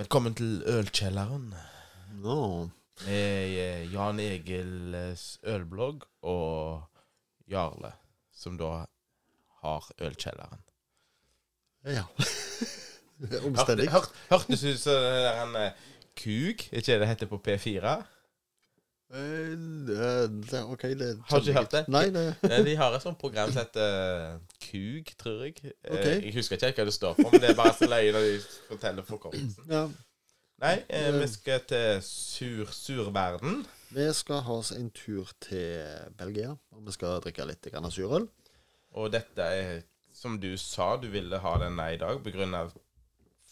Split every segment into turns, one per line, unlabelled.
Velkommen til Ølkjelleren
No.
med eh, Jan Egils ølblogg og Jarle, som da har Ølkjelleren.
Ja. Omstendig.
hør, hørtes ut som det der en eh, kuk, er ikke det det heter på P4?
Eh, OK, det
Har du ikke hørt det?
Nei, det
Eh, De har et sånt program som heter KUG, tror jeg. Okay.
Ok.
Jeg husker ikke hva det står for, men det er bare så løye når de forteller forkortelsen.
Ja.
Nei, eh, vi skal til sur, surverden.
Vi skal ha oss en tur til Belgia, og vi skal drikke litt surøl.
Og dette er, som du sa, du ville ha denne i dag på grunn av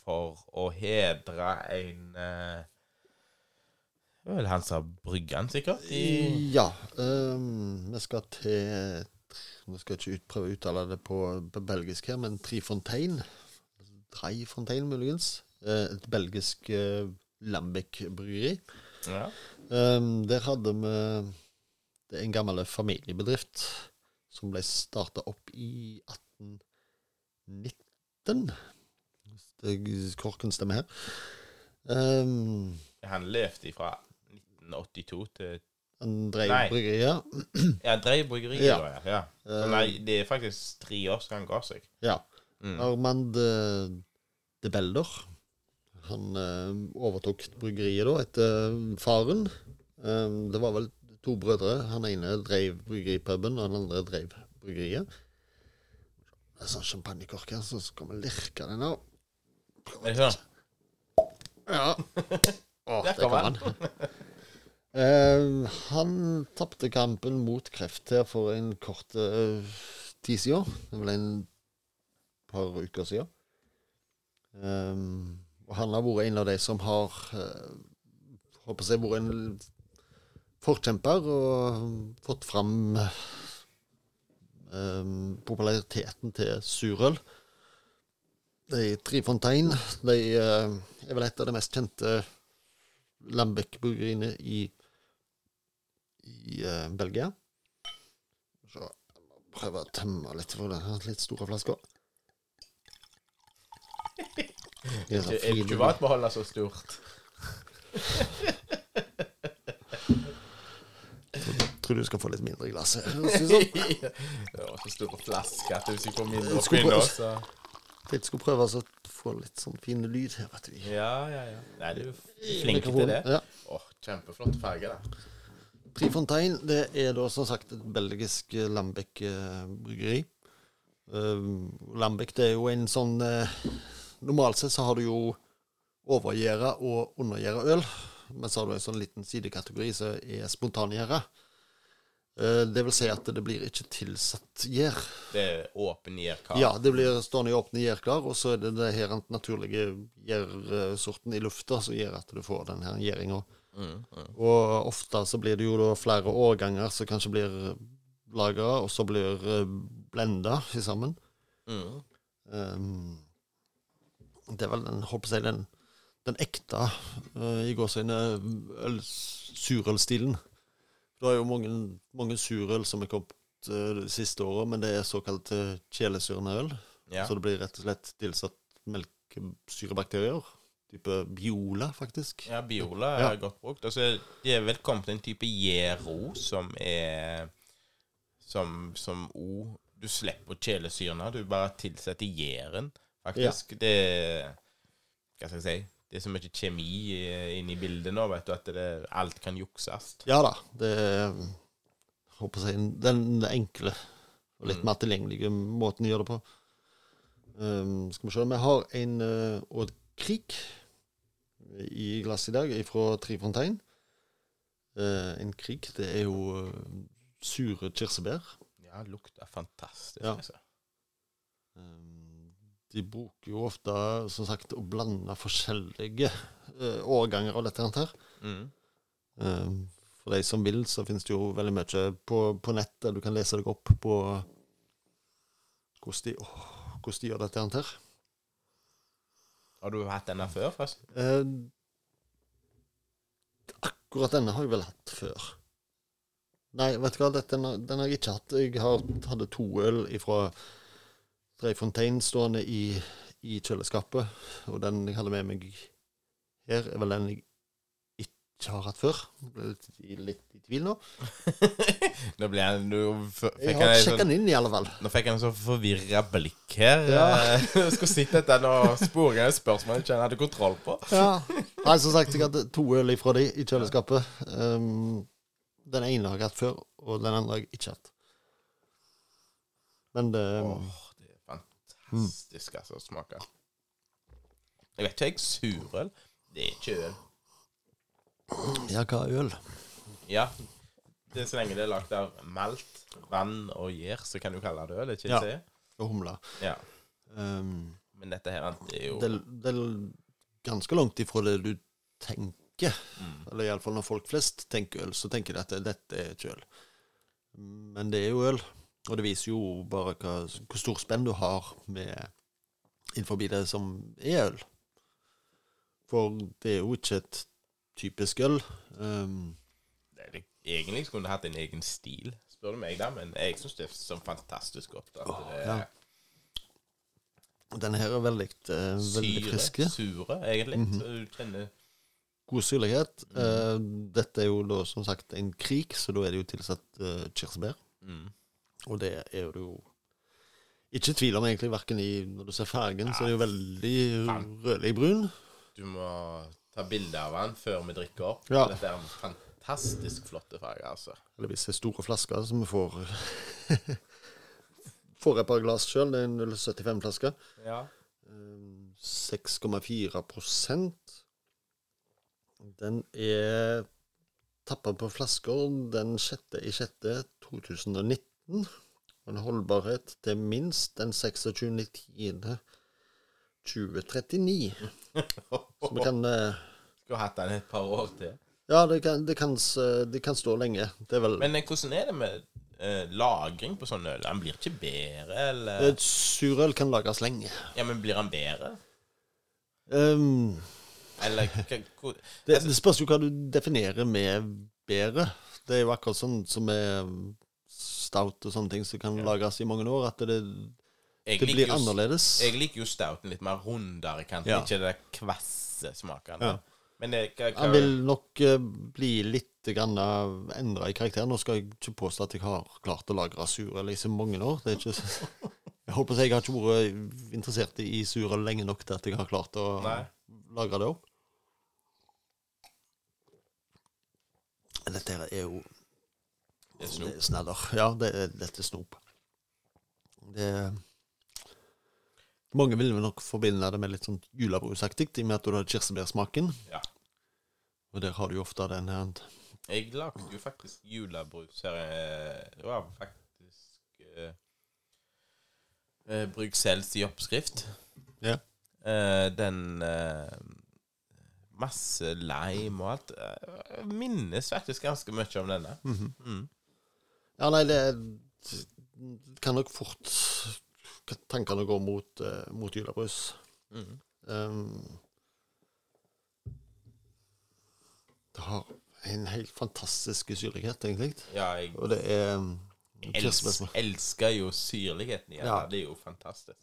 for å hedre en eh, Det var vel han Bryggen, sikkert? I,
Ja. Um, vi skal til Vi skal ikke ut, prøve å uttale det på, på belgisk her, men Trifontein. Trifontein muligens. Eh, et belgisk uh, Lambic-bryggeri.
ja.
Um, der hadde vi Det er en gammel familiebedrift som ble starta opp i 1819. Hvis det- korken stemmer her. Um,
Han levde fra 1982 til
han drev
Nei.
bryggeriet.
Ja, drev bryggeriet,
Ja.
da, ja. ja. Så nei, det er faktisk tre år siden han ga seg.
Ja.
Mm.
Armand eh, de Belder. Han eh, overtok bryggeriet da etter faren. Um, det var vel to brødre. Han ene drev bryggeripuben, og han andre drev bryggeriet. Det er sånn champagnekork her, så skal vi lirke den nå
Er det sånn?
Ja. Å,
Der
kommer
kom han.
Eh, han tapte kampen mot kreft her for en kort eh, tid siden. Det er en par uker siden. Eh, og han har vært en av de som har uh, håper jeg, vært en forkjemper og fått fram um, populariteten til surøl. De Trifontein de, eh, er vel et av de mest kjente Lambic-bryggeriene i, i eh, Belgia. Så jeg prøve å tømme litt for den litt store flaska. Er
du ikke vant med å holde så stort?
Tror du skal få litt mindre i glasset. Sånn.
det var så store flasker at hvis vi får mindre
Jeg
oppi nå, så
Jeg skulle prøve å få litt sånn fin lyd her, vet du.
Ja, ja, ja. Nei, du er flink til det.
Ja.
Åh, kjempeflott farge, da.
Trifontein det er da som sagt et belgisk eh, Lambic-bryggeri. Lambic det er jo en sånn uh, Normalt sett så har du jo overgjæra og undergjæra øl. Men så har du en sånn liten sidekategori som er spontangjæra. Uh, Det vil si at det blir ikke tilsatt gjær.
Det er åpen gjærkar.
Ja, det blir stående i åpne gjærkar, og så er det det her naturlige gjærsorten i lufta som gjør at du får den her gjæringa.
Mm, mm.
Og ofte så blir det jo da flere årganger som kanskje blir lagra, og så blir blenda i sammen.
Mm.
Um, det er vel den, håper jeg, den, den ekte uh, i gåseøyne øl- surølstilen. Det er jo mange, mange surøl som er kommet uh, det siste året, men det er såkalt uh, kjelesyrende øl.
Ja.
Så det blir rett og slett tilsatt melkesyrebakterier. Type Biola, faktisk.
ja, Biola er
Ja.
godt brukt. Altså, det er vel kommet en type gjæro som er Som som o Du slipper kjelesyrene. Du bare tilsetter gjæren, faktisk. Det Hva skal jeg si? Det er så mye kjemi eh, inne i bildet nå, vet du, at det, alt kan jukses.
Ja da. Det er håper jeg, den enkle og litt
Mm.
mer tilgjengelige måten å gjøre det på. Um, skal vi se. Vi har en uh, Odd Krik i glasset i dag fra Trifontein. Eh, en krig, det er jo uh, sure kirsebær.
Ja, lukter fantastisk.
Ja.
Altså.
Um, de bruker jo ofte, som sagt, å blande forskjellige uh, årganger av dette her.
Mm.
Um, for de som vil, så finnes det jo veldig mye på, på nettet. Du kan lese deg opp på hvordan de, oh, hvordan de gjør dette her.
Har du hatt denne før, forresten?
Eh, akkurat denne har jeg vel hatt før. Nei, vet du hva, den, den har jeg ikke hatt. Jeg har, hadde to øl fra Dreifontein stående i, i kjøleskapet, og den jeg hadde med meg her er vel den jeg ikke har hatt før. Jeg ble litt, i- tvil nå.
Nå ble jeg Nå
Jeg har sjekket
sånn
den inn, i alle fall.
Nå fikk jeg en så forvirra blikk her.
Ja.
Jeg skulle sett dette nå sporer jeg spørsmål jeg ikke hadde kontroll på.
Ja. Nei, som sagt, jeg hadde to øl ifra de i kjøleskapet. Um, den ene har jeg hatt før, og den andre har jeg ikke hatt. Men det
Åh, det er fantastisk, altså, å smake. Jeg vet ikke, jeg surøl. Det er ikke øl.
Ja, hva er øl?
Ja, det er så lenge det er lagd av malt, vann og gjær, så kan du kalle det øl, ikke
Ja.
det?
Og humle.
Ja.
Um,
Men dette her det er jo
det, det er ganske langt ifra det du tenker.
mm,
Eller iallfall når folk flest tenker øl, så tenker de at dette er ikke øl. Men det er jo øl, og det viser jo bare hva, hvor stor spenn du har med innenfor det som er øl. For det er jo ikke et typisk øl. Um,
det Egentlig skulle det hatt en egen stil, spør du meg, da, men jeg syns det er så fantastisk godt. At
oh,
det
ja. denne her er veldig, uh, veldig
syre,
friske.
sure, egentlig.
Mhm.
Så du kjenner
God syrlighet. Eh, dette er jo da som sagt en krik, så da er det jo tilsatt uh, kirsebær.
mm.
Og det er det jo ikke tvil om, egentlig, verken i Når du ser fargen, så er det jo veldig rødlig brun.
Du må ta bilde av den før vi drikker opp.
Ja.
Dette er en fantastisk flotte farge, altså.
Eller hvis det er store flasker, så vi får Får et par glass sjøl. Det er en 075-flaske.
Ja.
6,4% Den er tappa på flasker den 6. i 6. 2019. Og en holdbarhet til minst den 26. 10. 2039. Så vi kan eh,
Skulle hatt den et par år til.
Ja, det kan, det kan, det kan stå lenge. Det er vel
Men eh, hvordan er det med eh, lagring på sånn øl? Den blir ikke bedre, eller?
Et surøl kan lagres lenge.
Ja, men blir den bedre?
Um,
Eller hva- hvor-
det, det spørs jo hva du definerer med bedre. Det er jo akkurat sånn som med stout og sånne ting som kan
Ja.
lagres i mange år, at det,
Jeg
det blir annerledes.
Jeg liker jo stouten litt mer rundere i kanten,
Ja.
ikke det kvasse smakene.
Ja.
Men det, hva, hva,
Han vil nok uh, bli litt endra i karakter. Nå skal jeg ikke påstå at jeg har klart å lagre surøl i så mange år. Det er ikke så, jeg håper at jeg har ikke vært interessert i surøl lenge nok til at jeg har klart å
Nei.
lagre det opp. Dette her er jo
Det er
Det
snop.
er snadder. Ja, det dette er snop. Det Mange vil nok forbinde det med litt sånn julebrusaktig, i og med at du har kirsebærsmaken.
Ja.
Og der har du jo ofte den her
Jeg lagde jo faktisk julebrus her. eh, Det var faktisk eh, eh, selvs i oppskrift.
Ja.
Eh, den eh, Masse lime og alt. Eh, Jeg minnes faktisk ganske mye om denne. Mm.
Ja, nei, det kan nok fort Tankene går mot, uh, mot julebrus.
Mm.
Um, det har en helt fantastisk syrlighet, egentlig.
Ja, jeg
Og det er um,
els,
kirsebærsmak.
elsker jo syrligheten i.
Ja.
Det er jo fantastisk.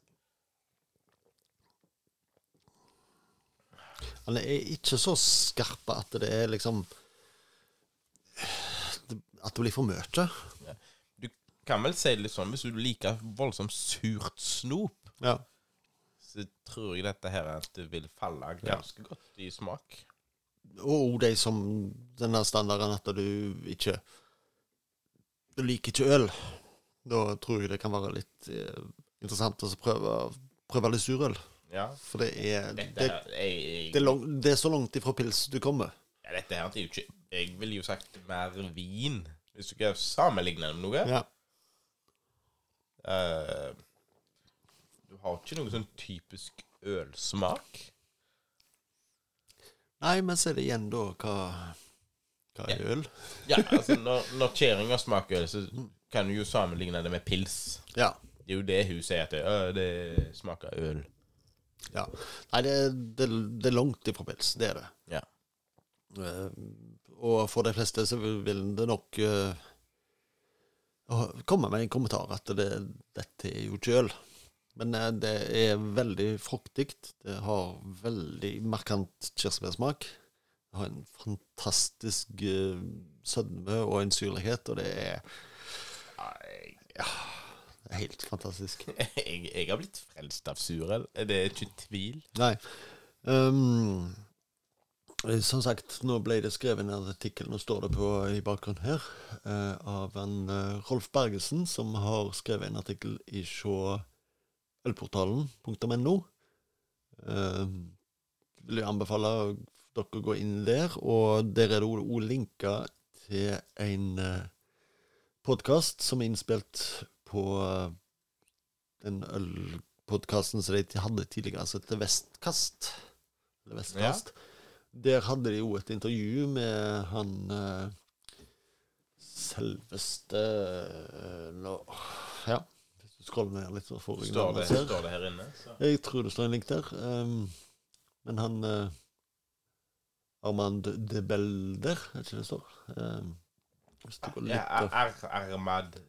Han er ikke så skarp at det er liksom At det blir for mye.
Kan vel si det litt sånn hvis du liker voldsomt surt snop,
Ja.
så tror jeg dette her at det vil falle ganske godt i smak.
Og de som denne standarden at du ikke Du liker ikke øl. Da tror jeg det kan være litt eh, interessant å prøve, prøve litt surøl.
Ja.
For det er det,
jeg,
det, er lang, det er så langt ifra pils du kommer.
ja, dette her er jo ikke Jeg ville jo sagt mer vin, hvis du skal sammenligne det med noe.
Ja.
Eh, du har ikke noen sånn typisk ølsmak.
Nei, men så er det igjen da hva, hva er øl?
Ja, altså Når, når kjerringa smaker øl, så kan du jo sammenligne det med pils.
Ja.
Det er jo det hun sier, at det, «Å, det smaker øl.
ja. Nei, det, det, det er langt ifra pils. Det er det.
Ja.
Eh, og for de fleste så vil vil det nok eh, komme med en kommentar at det, dette er jo kjøl. øl. Men eh, det er veldig fruktig. Det har veldig markant kirsebærsmak. Det har en fantastisk eh, sødme og en syrlighet, og det er ja, det er helt fantastisk.
Jeg, jeg har blitt frelst av surøl. Det er ikke tvil.
Nei. Ehm, som sagt, nå ble det skrevet en artikkel, nå står det på i bakgrunnen her, eh, av en eh, Rolf Bergesen, som har skrevet en artikkel i sjå ølportalen.no. Eh, vil jeg anbefale dere å gå inn der, og der er det òg linka til en eh, podkast som er innspilt på uh, den ølpodkasten som de hadde tidligere, som heter Vestkast. Eller Vestkast. Der hadde de jo et intervju med han uh, selveste uh, nå, Ja scrolle ned litt. Så får jeg
Står det,
her.
står det her inne? Så.
Jeg tror det står en link der. Um, men han uh, Armand de Belder, er ikke det står? Um, hvis du går litt
Ja. Ar Armand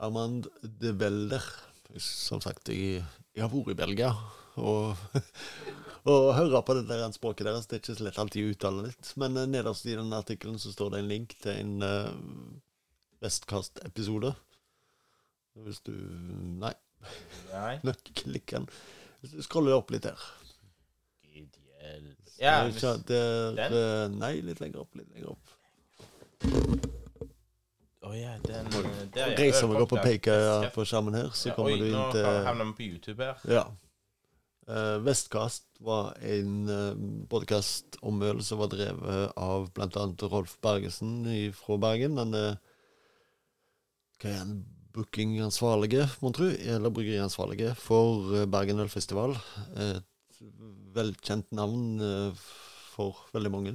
Armand de Belder. Som sagt, jeg, jeg har vært i Belgia. Og å høre på det der språket deres, det er ikke så lett alltid å uttale litt. Men eh, nederst i den artikkelen så står det en link til en uh, Vestkast-episode. Hvis du Nei,
Nei.
nøkkelklikk den. Hvis du scroller opp litt her.
Gud hjelp. Ja,
vi
hvis-
der,
den?
eh, Nei, litt lenger opp. Litt lenger opp.
Å ja, den der.
Reiser meg opp og peker på skjermen her, så
Ja,
kommer
oi,
du inn
Nå
til
havner vi på YouTube her.
Ja. Vestkast var en uh, podkast om øl som var drevet av bl.a. Rolf Bergesen fra Bergen. Han er hva er han, bookingansvarlige, mon tru, eller bryggeriansvarlige for eh, Bergen Ølfestival. Et velkjent navn eh, for veldig mange.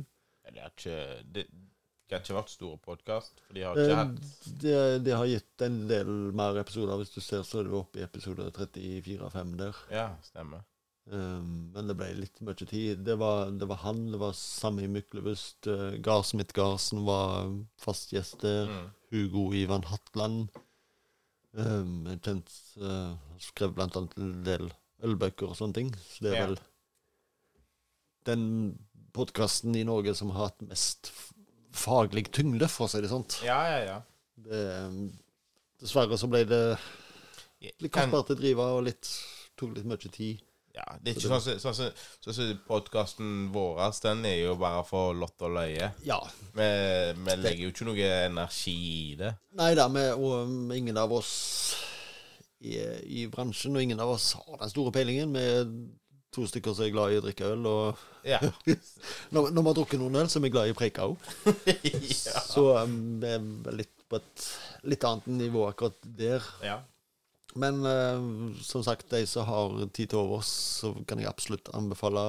Det har ikke, det, det har ikke vært store podkast, de har ikke
Eh,
hatt
Det, de, har gitt en del mer episoder. Hvis du ser, så er du oppe i episode 34-5 der.
Ja, stemmer.
Um, men det ble litt mye tid. Det var, det var han, det var Sami Myklebust, uh, Gar Smith Garsen var fast gjest der.
Mm.
Hugo Ivan Hatland. Um, jeg kjent uh, Skrev blant annet en del ølbøker og sånne ting. Så det er vel den podkasten i Norge som har hatt mest faglig tyngde, for å si det sånn.
Ja, ja, ja.
Det, um, dessverre så ble det litt kostbart å drive, og litt, tok litt mye tid.
Ja, det er ikke sånn som så, så, så, så podkasten vår. Den er jo bare for lott og løye.
Ja,
Vi, vi legger jo ikke noe energi i det.
Nei da, og um, ingen av oss i, i bransjen, og ingen av oss har den store peilingen. Vi er to stykker som er glad i å drikke øl, og
Ja.
når, når vi har drukket noen øl, så er vi glad i å preike òg.
ja.
Så um, vi er litt på et litt annet nivå akkurat der.
ja.
Men uh, som sagt, de som har tid til overs, så kan jeg absolutt anbefale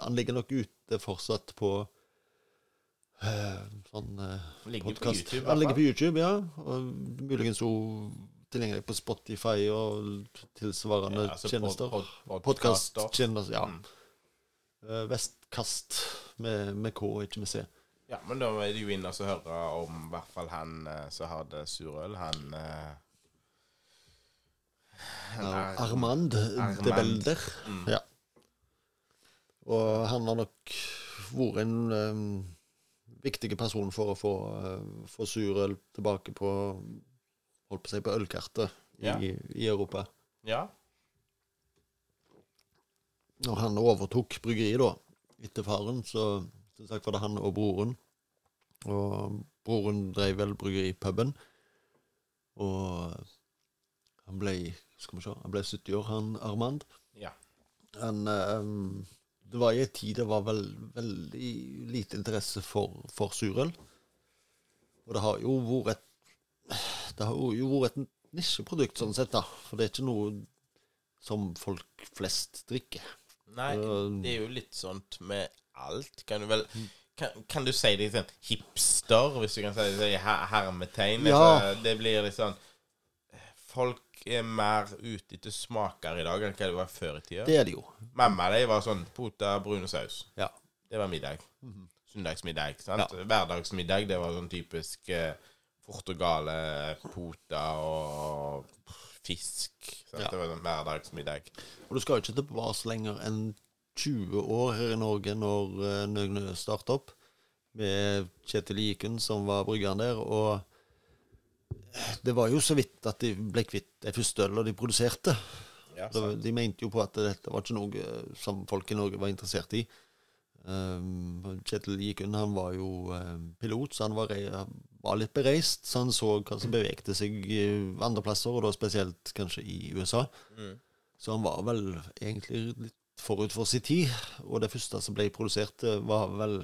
Han ligger nok ute fortsatt på uh, sånn uh,
podkast.
podcast. Han ligger på YouTube, ja. Og muligens òg tilgjengelig på Spotify og tilsvarende
Ja, altså pod-
tjenester.
pod-.
Podkast-tjenester, ja.
Mm.
Uh, Vestkast med, med K, ikke med C.
Ja, men da er det jo inne og så høre om i hvert fall han eh, som hadde surøl. Han eh, han
Ja,
er-
Armand de Belder.
Mm.
Ja. Og han har nok vært en um, viktig person for å få, uh, få surøl tilbake på holdt på å si på ølkartet i, i Europa.
Ja.
Når han overtok bryggeriet, da, etter faren, så som sagt var det han og broren. Og broren drev vel bryggeripuben. Og han ble skal vi se, han ble 70 år, han Armand.
Ja.
Han, um, det var i en tid det var vel, veldig lite interesse for, for surøl. Og det har jo vært et Det har jo vært et nisjeprodukt, sånn sett, da. For det er ikke noe som folk flest drikker.
Nei, det er jo litt sånt med alt. Kan du vel Kan, kan du si det sånn hipster, hvis du kan si det i her- hermetegn?
Ja.
Altså, Det blir litt sånn Folk er mer ute etter smaker i dag enn hva det var før i tida.
Det er det jo.
Mamma de var sånn pota, brun og saus.
Ja.
Det var middag. Søndagsmiddag. sant?
Ja.
Hverdagsmiddag, det var sånn typisk eh, Portugale, pota og fisk. Sant?
Ja.
Det var sånn hverdagsmiddag.
Og du skal jo ikke tilbake lenger enn 20 år her i Norge når uh, Nøgnø startet opp, med Kjetil Iken som var bryggeren der. Og det var jo så vidt at de ble kvitt de første ølene de produserte.
Ja,
Det, de mente jo på at dette var ikke noe som folk i Norge var interessert i. Um, Kjetil Gikund han var jo um, pilot, så han var, var litt bereist. Så han så hva som bevegde seg andre plasser, og da spesielt kanskje i USA.
Mm.
Så han var vel egentlig litt forut for sin tid. Og det første som ble produsert, var vel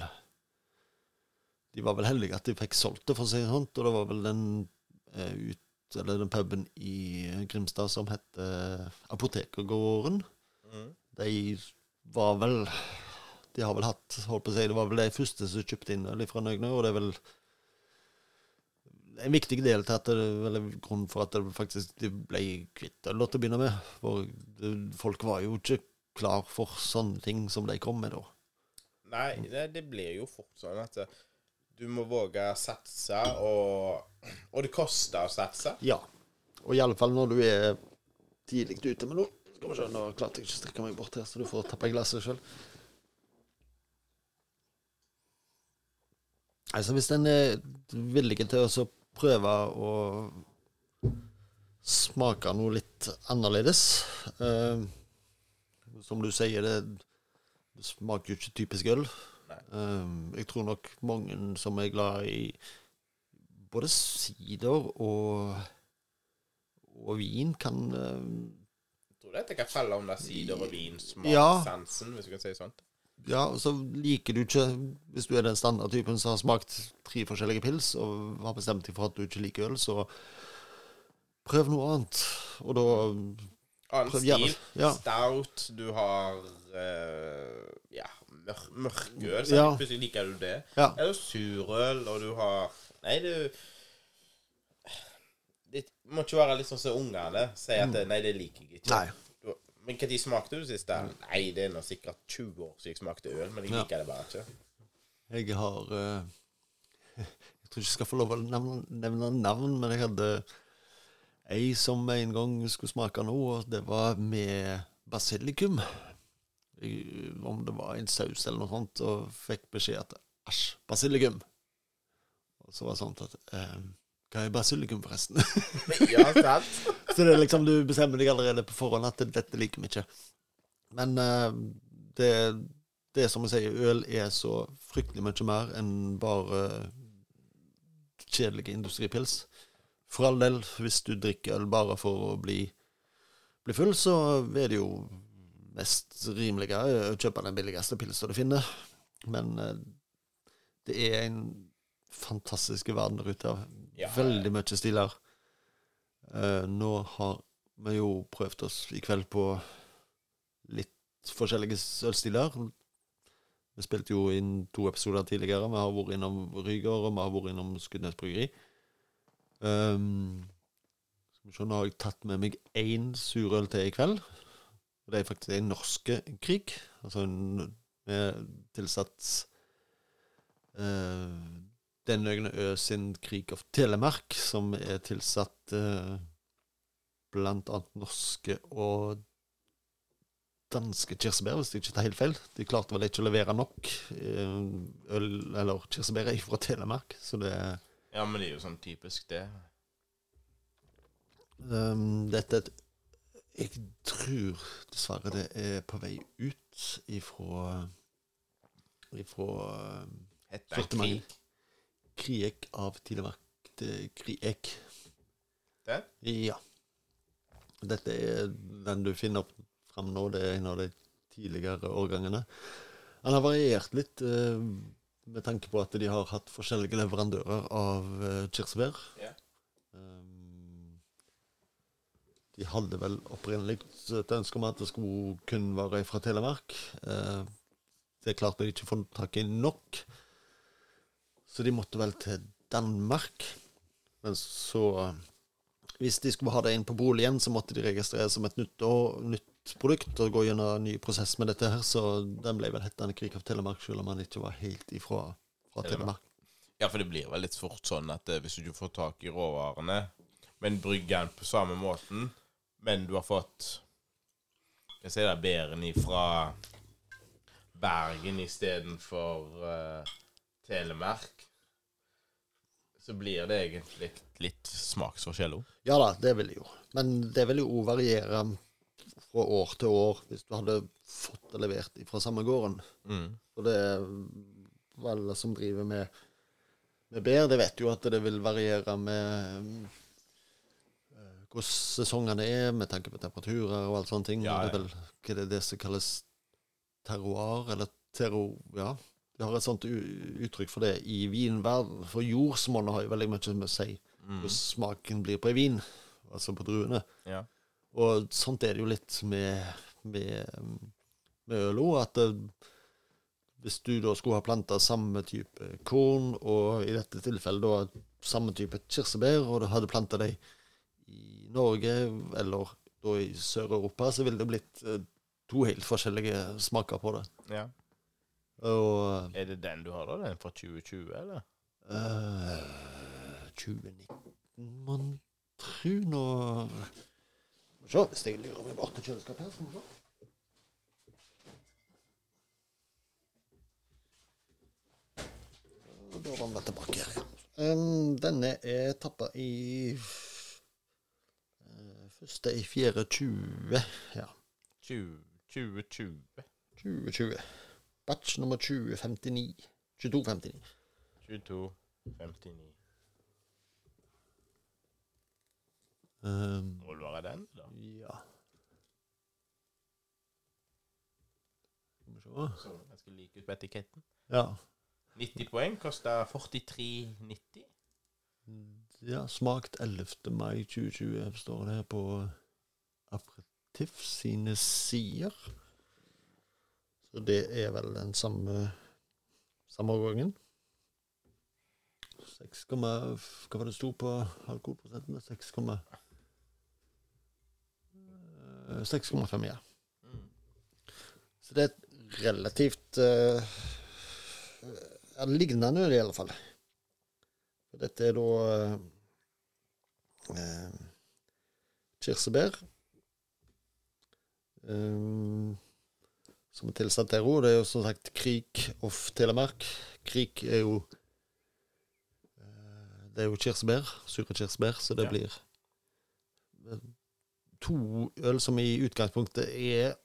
De var vel heldige at de fikk solgt det, for å si det sånn. Og det var vel den eh, ut eller den puben i Grimstad som heter Apotekergården.
Mm.
De var vel De har vel hatt holdt på å si, Det var vel de første som kjøpte inn fra Nøgne, og det er vel en viktig del til at det, eller grunn for at det faktisk de ble kvitt øl til å begynne med. For det, folk var jo ikke klar for sånne ting som de kom med da.
Nei, det, det blir jo fort sånn at eh, du må våge å satse, og, og det koster å satse.
Ja. Og iallfall når du er tidlig ute med noe. Skal vi se, nå klarte jeg ikke å strekke meg bort her, så du får tappe glasset sjøl. Altså, hvis en er villig til å prøve å smake noe litt annerledes eh, Som du sier, det, det smaker jo ikke typisk øl. Eh, jeg tror nok mange som er glad i både sider og, og vin, kan um,
Jeg tror dette kan falle under sider og vin,
Ja.
hvis du kan si sånt.
Ja, og så liker du ikke Hvis du er den standardtypen som har smakt tre forskjellige pils og har bestemt deg for at du ikke liker øl, så prøv noe annet. Og da
Annen stil.
Ja.
Stout, du har uh, ja, mør mørkøl.
så
Ja. Plutselig liker du det.
Ja.
Eller surøl, og du har Nei, du Det må ikke være litt sånn som ungene sier at mm. Nei, det liker jeg ikke.
Nei.
Du- Men når smakte du sist? Mm. Nei, det er nå sikkert 20 år siden jeg smakte øl, men jeg
Ja.
liker det bare ikke.
Jeg har uh, Jeg tror ikke jeg skal få lov å nevne, nevne navn, men jeg hadde ei som en gang skulle smake noe, og det var med basilikum. Om det var en saus eller noe sånt, og fikk beskjed at æsj, basilikum. Og så var det sånn at eh, Hva er basilikum, forresten?
Ja, sant?
Så det er liksom, du bestemmer deg allerede på forhånd at dette liker vi ikke. Men eh, det, det er som jeg sier, øl er så fryktelig mye mer enn bare kjedelige industripils. For all del, hvis du drikker øl bare for å bli, bli full, så er det jo mest rimelige å kjøpe den billigste pilsa du finner. Men eh, det er en fantastisk verden der ute.
Ja.
Veldig mye stiler. Eh, nå har vi jo prøvd oss i kveld på litt forskjellige ølstiler. Vi spilte jo inn to episoder tidligere. Vi har vært innom Ryger, og vi har vært innom Skudenes bryggeri. Um, skal vi se, nå har jeg tatt med meg én surøl til i kveld. Og det er faktisk en norske krig. Altså med tilsatt uh, Den Øgne Ø sin Krig of Telemark, som er tilsatt uh, blant annet norske og danske kirsebær, hvis jeg ikke tar helt feil. De klarte vel ikke å levere nok eh, øl eller kirsebær fra Telemark, så det er
Ja, men det er jo sånn typisk det.
Um, dette er et Jeg tror dessverre det er på vei ut ifra Ifra sortimentet.
krig?
Kriek av. Det er Kriek.
Det?
Ja. Dette er den du finner opp fram nå. Det er en av de tidligere årgangene. Han har variert litt eh, med tanke på at de har hatt forskjellige leverandører av eh, kirsebær.
Ja.
De hadde vel opprinnelig et ønske om at det skulle kun være fra Telemark. Eh, det klarte de ikke å få tak i nok. Så de måtte vel til Danmark. Men så Hvis de skulle ha det inn på boligen, så måtte de registrere som et nytt, og, nytt produkt og gå gjennom en ny prosess med dette her. Så den ble vel hettende Krig av Telemark, selv om han ikke var helt ifra fra
Telemark.
Telemark.
Ja, for det blir vel litt fort sånn at eh, hvis du ikke får tak i råvarene, men brygger den på samme måten, men du har fått jeg si det, bæren ifra Bergen istedenfor uh, Telemark, så blir det egentlig litt smaksforskjell òg.
Ja da, det vil det jo. Men det vil jo variere fra år til år hvis du hadde fått det levert fra samme gården.
Mm.
Og det er alle som driver med, med bær, det vet jo at det vil variere med eh, hvordan sesongene er, med tanke på temperaturer og alt sånne ting.
Ja,
ja. Det er vel hva er det, det som kalles terroir, eller terro... Ja. De har et sånt uttrykk for det i vinverden. For jordsmonnet har jo veldig mye med å si
Mm.
smaken blir på ei vin, altså på druene.
Ja.
Og sånt er det jo litt med, med, med øl òg, at det, hvis du da skulle ha planta samme type korn, og i dette tilfellet da samme type kirsebær, og du hadde planta dem i Norge eller da i Sør-Europa, så ville det blitt eh, to helt forskjellige smaker på det.
ja.
Og
Er det den du har, da? Den fra 2020, eller?
Uh, 2019, man tru nå vi se, hvis jeg lurer meg bort til kjøleskapet her. Og Da var den tilbake. Um, denne er tappa i første i fjerde 20. Ja.
20, 2020.
2020. Batch nummer 2059. 2259.
22, 59.
Um,
Må det være den, da?
ja.
Så ganske lik ut på etiketten.
Ja.
90 poeng koster 43,90.
Ja. Smakt 11. mai 2020, står det her på Aperitif sine sider. Så det er vel den samme samme årgangen. 6, hva var det sto på alkoholprosenten? 6, komma- eh, 6,5, ja. Så det er et relativt uh, lignende øl, i alle fall. Dette er da uh, kirsebær. Um, som er tilsatt til ro. Det er jo som sagt Krik of Telemark. Krik er jo eh, Det er jo kirsebær. Sure kirsebær, så det
Ja.
blir eh, to øl som i utgangspunktet er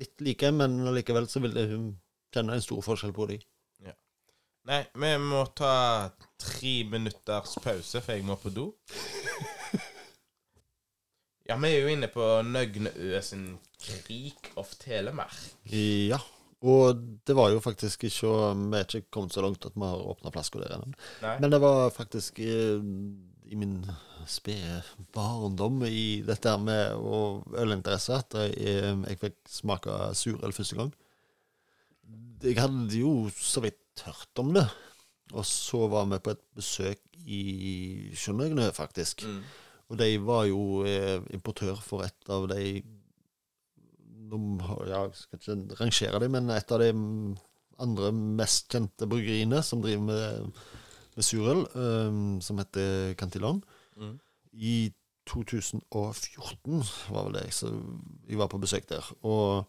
litt like, men allikevel så vil hun kjenne en stor forskjell på dem.
Nei, vi må ta tre minutters pause, for jeg må på do. Ja, vi er jo inne på Nøgne Ø sin Krik of Telemark.
Ja. Og det var jo faktisk ikke Vi er ikke kommet så langt at vi har åpna flaska der ennå. Men det var faktisk i, i min spede barndom i dette her med å ølinteresse at jeg, eh, jeg fikk smake surøl første gang. Jeg hadde jo så vidt hørt om det. Og så var vi på et besøk i Sjønøgne, faktisk.
Mm.
Og de var jo eh, importør for et av de de ja, Jeg skal ikke rangere dem, men et av de andre mest kjente bryggeriene som driver med, med surøl, eh, som heter Cantillon.
Mm.
I 2014 var vel det, så jeg var på besøk der. Og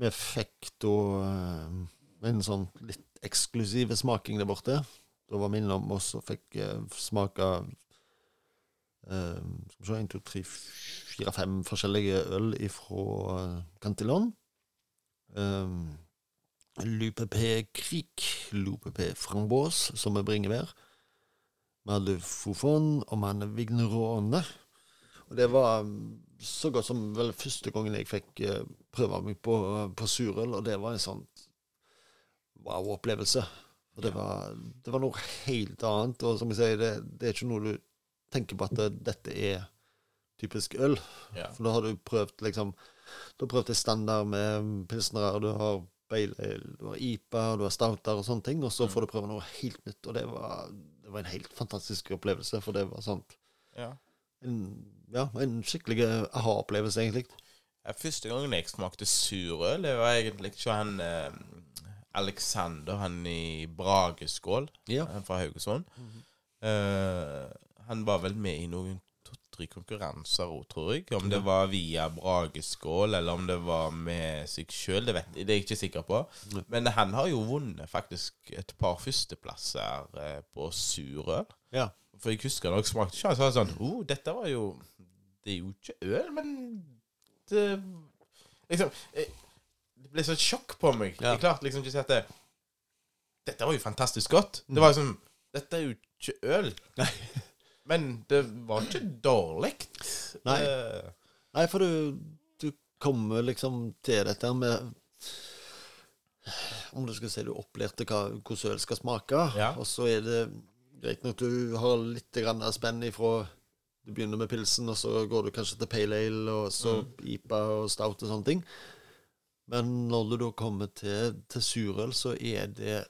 vi fikk da eh, en sånn litt eksklusiv smaking der borte. Da var vi innom oss og fikk eh, smake Skal vi se, 1, 2, 3, 4, 5 forskjellige øl fra Cantillon. Um, Lupepé Krik, Lupepé Framboise, som er bringebær. Vi hadde Fofon, og vi hadde Vignerone. Og det var mm, så godt som vel første gangen jeg fikk eh, prøve meg på, på surøl, og det var en sånn wow-opplevelse. Og det var, det var noe helt annet. Og som jeg sier, det, det er ikke noe du tenker på at det, dette er typisk øl.
Ja.
For da har du prøvd liksom Du har prøvd en standard med pilsnere, du har Bale Ale, du har IPA, du har stouter og sånne ting, og så får du prøve noe helt nytt. Og det var, det var en helt fantastisk opplevelse, for det var sånn
Ja.
en, Ja, en skikkelig aha-opplevelse, egentlig.
Ja, Første gangen jeg smakte surøl, det var egentlig ikke han eh, Alexander, han i Brageskål,
Ja.
fra Haugesund. Eh, han var vel med i noen to- to-tre konkurranser òg, tror jeg. Om det var via Brageskål, eller om det var med seg sjøl, det, det er jeg ikke sikker på. Men han har jo vunnet faktisk et par førsteplasser eh, på surøl.
Ja.
For jeg husker da jeg smakte ikke, så var det sånn oh, dette var jo Det er jo ikke øl, men det Liksom jeg, Det ble så et sjokk på meg.
Ja.
Jeg klarte liksom ikke å si at det, Dette var jo fantastisk godt. Det var liksom Dette er jo ikke øl.
Nei.
Men det var ikke dårlig.
Nei.
Det-
Nei, for du, du kommer liksom til dette med Om du skal si du opplærte hvordan øl skal smake,
Ja.
og så er det greit nok du har litt spenn ifra Du begynner med pilsen, og så går du kanskje til pale ale, og så IPA og stout og sånne ting. Men når du da kommer til, til surøl, så er det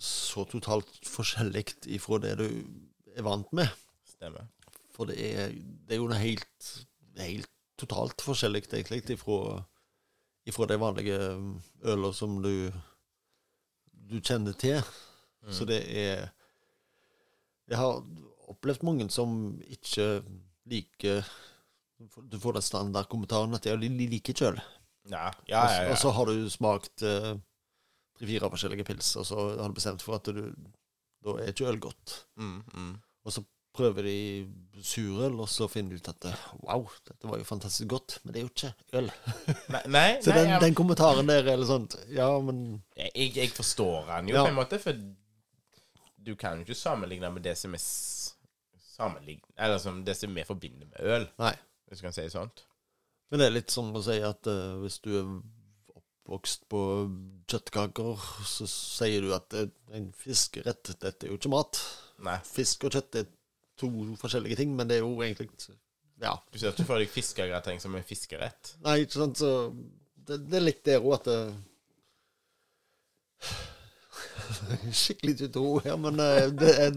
så totalt forskjellig ifra det du er vant med.
Stemmer.
For det er, det er jo noe helt, helt totalt forskjellig, egentlig, ifra, ifra de vanlige øler som du, du kjenner til. Så det er Jeg har opplevd mange som ikke liker Du får den standardkommentaren at de liker ikke øl.
Ja, ja, ja. ja.
Og så har du smakt eh, tre-fire forskjellige pils, og så har du bestemt for at du da er ikke øl godt.
Mm, mm.
Og så prøver de surøl, og så finner de ut at wow, dette var jo fantastisk godt, men det er jo ikke øl.
Nei, nei,
Så
nei
den,
ja.
den kommentaren der eller sånn Ja, men
Jeg, jeg forstår den jo
Ja.
på en måte, for du kan jo ikke sammenligne med det som er. Eller som det som vi forbinder med øl,
Nei.
hvis du kan si sånt.
Men det er litt som å si at uh, hvis du er oppvokst på kjøttkaker, så sier du at eh, en fiskerett, dette er jo ikke mat.
Nei.
Fisk og kjøtt er to forskjellige ting, men det er jo egentlig Ja.
Du ser ikke for deg fiskegrateng som en fiskerett.
Nei, ikke sant, så det, det er litt der òg at det, Skikkelig ikke to her, men eh, det er,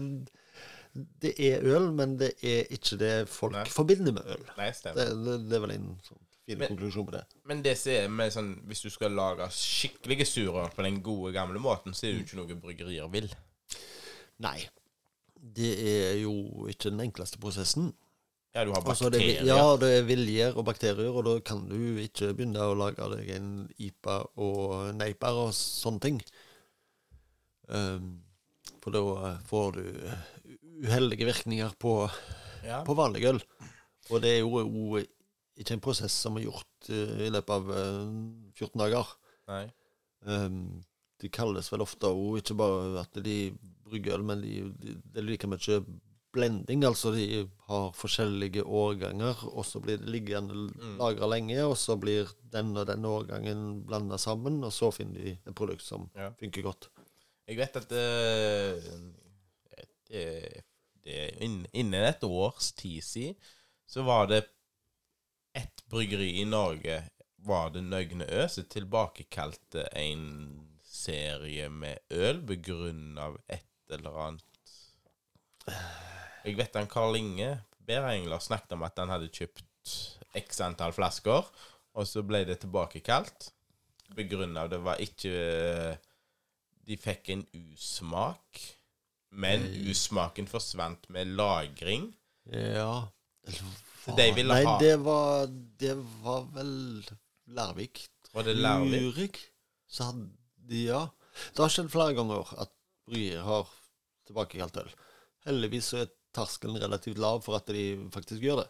det er øl, men det er ikke det folk
Nei.
forbinder med øl.
Nei,
Det, det, det er vel en sånn fin
Men-
konklusjon på det.
Men det som er med sånn Hvis du skal lage skikkelige surer på den gode, gamle måten, så er det jo ikke noe bryggerier vil.
Nei. Det er jo ikke den enkleste prosessen.
Ja, du har
Altså, det,
bakterier.
er- ja, det er viljer og bakterier, og da kan du ikke begynne å lage deg en IPA og neiper og sånne ting. Um, for da får du uheldige virkninger på,
Ja.
på vanlig øl. Og det er jo, jo ikke en prosess som er gjort uh, i løpet av uh, 14 dager.
Nei.
Um, de kalles vel ofte òg ikke bare at de brygger øl, men de, de, det er like mye blending. Altså de har forskjellige årganger, og så blir det liggende
Mm.
lagra lenge, og så blir den og den årgangen blanda sammen, og så finner de et produkt som
Ja.
funker godt.
Jeg vet at uh, det, det, inn- Innen et års tid siden så var det bryggeri i Norge var det Nøgne Ø som tilbakekalte en serie med øl begrunnet av et eller annet Jeg vet han Karl Inge Berengler snakket om at han hadde kjøpt x antall flasker, og så ble det tilbakekalt. begrunna av det var ikke De fikk en usmak, men usmaken forsvant med lagring.
Ja
de ville
Nei,
ha-
det var, det var vel Larvik.
Var det Larvik?
Lurik. Så hadde de, ja. Det har skjedd flere ganger at bryggerier har tilbakekalt øl. Heldigvis så er terskelen relativt lav for at de faktisk gjør det.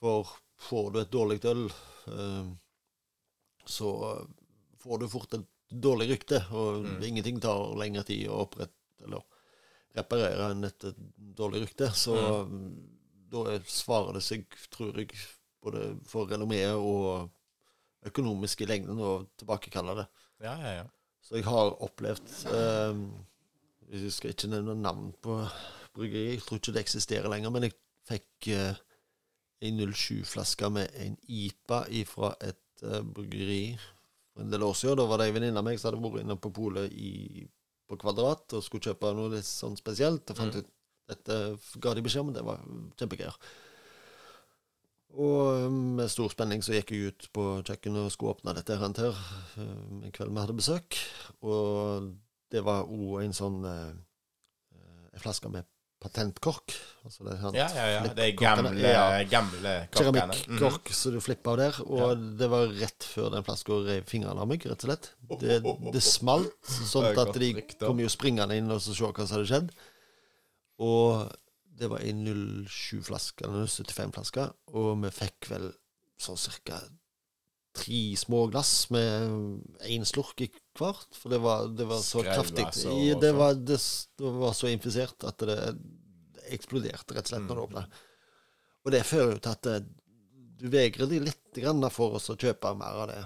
For får du et dårlig øl, eh, så får du fort et dårlig rykte, og
Mm.
ingenting tar lengre tid å opprette eller reparere enn et dårlig rykte. Så
Mm.
Da er- svarer det seg, tror jeg, både for renommeet og økonomisk i lengden å tilbakekalle det.
Ja, ja, ja.
Så jeg har opplevd eh, Jeg skal ikke nevne navn på bryggeriet, jeg tror ikke det eksisterer lenger, men jeg fikk eh, en 07-flaske med en IPA fra et eh, bryggeri for en del år siden. Da var det ei venninne av meg som hadde vært inne på polet på Kvadrat og skulle kjøpe noe litt sånn spesielt. Og fant
Mm.
ut dette ga de beskjed om, det var kjempegreier. Og med stor spenning så gikk jeg ut på kjøkkenet og skulle åpne dette her her eh, en kveld vi hadde besøk. Og det var òg en sånn eh, eh, En flaske med patentkork. Altså det, han,
Ja, ja, ja. Det er gamle,
ja.
gamle korkene. Keramikkork,
mm -hmm. så du flipper av der. Og det var rett før den flaska rev fingrene av meg, rett og slett. Det, det smalt sånn at de kom jo springende inn og så så hva som hadde skjedd. Og det var en 07-flaske, eller 75-flaske, og vi fikk vel sånn cirka tre små glass med én slurk i hvert. For det var, det var så kraftig. Det var, det, var så infisert at det eksploderte rett og slett når det åpna. Og det fører jo til at eh, du vegrer deg litt for oss å kjøpe mer av det.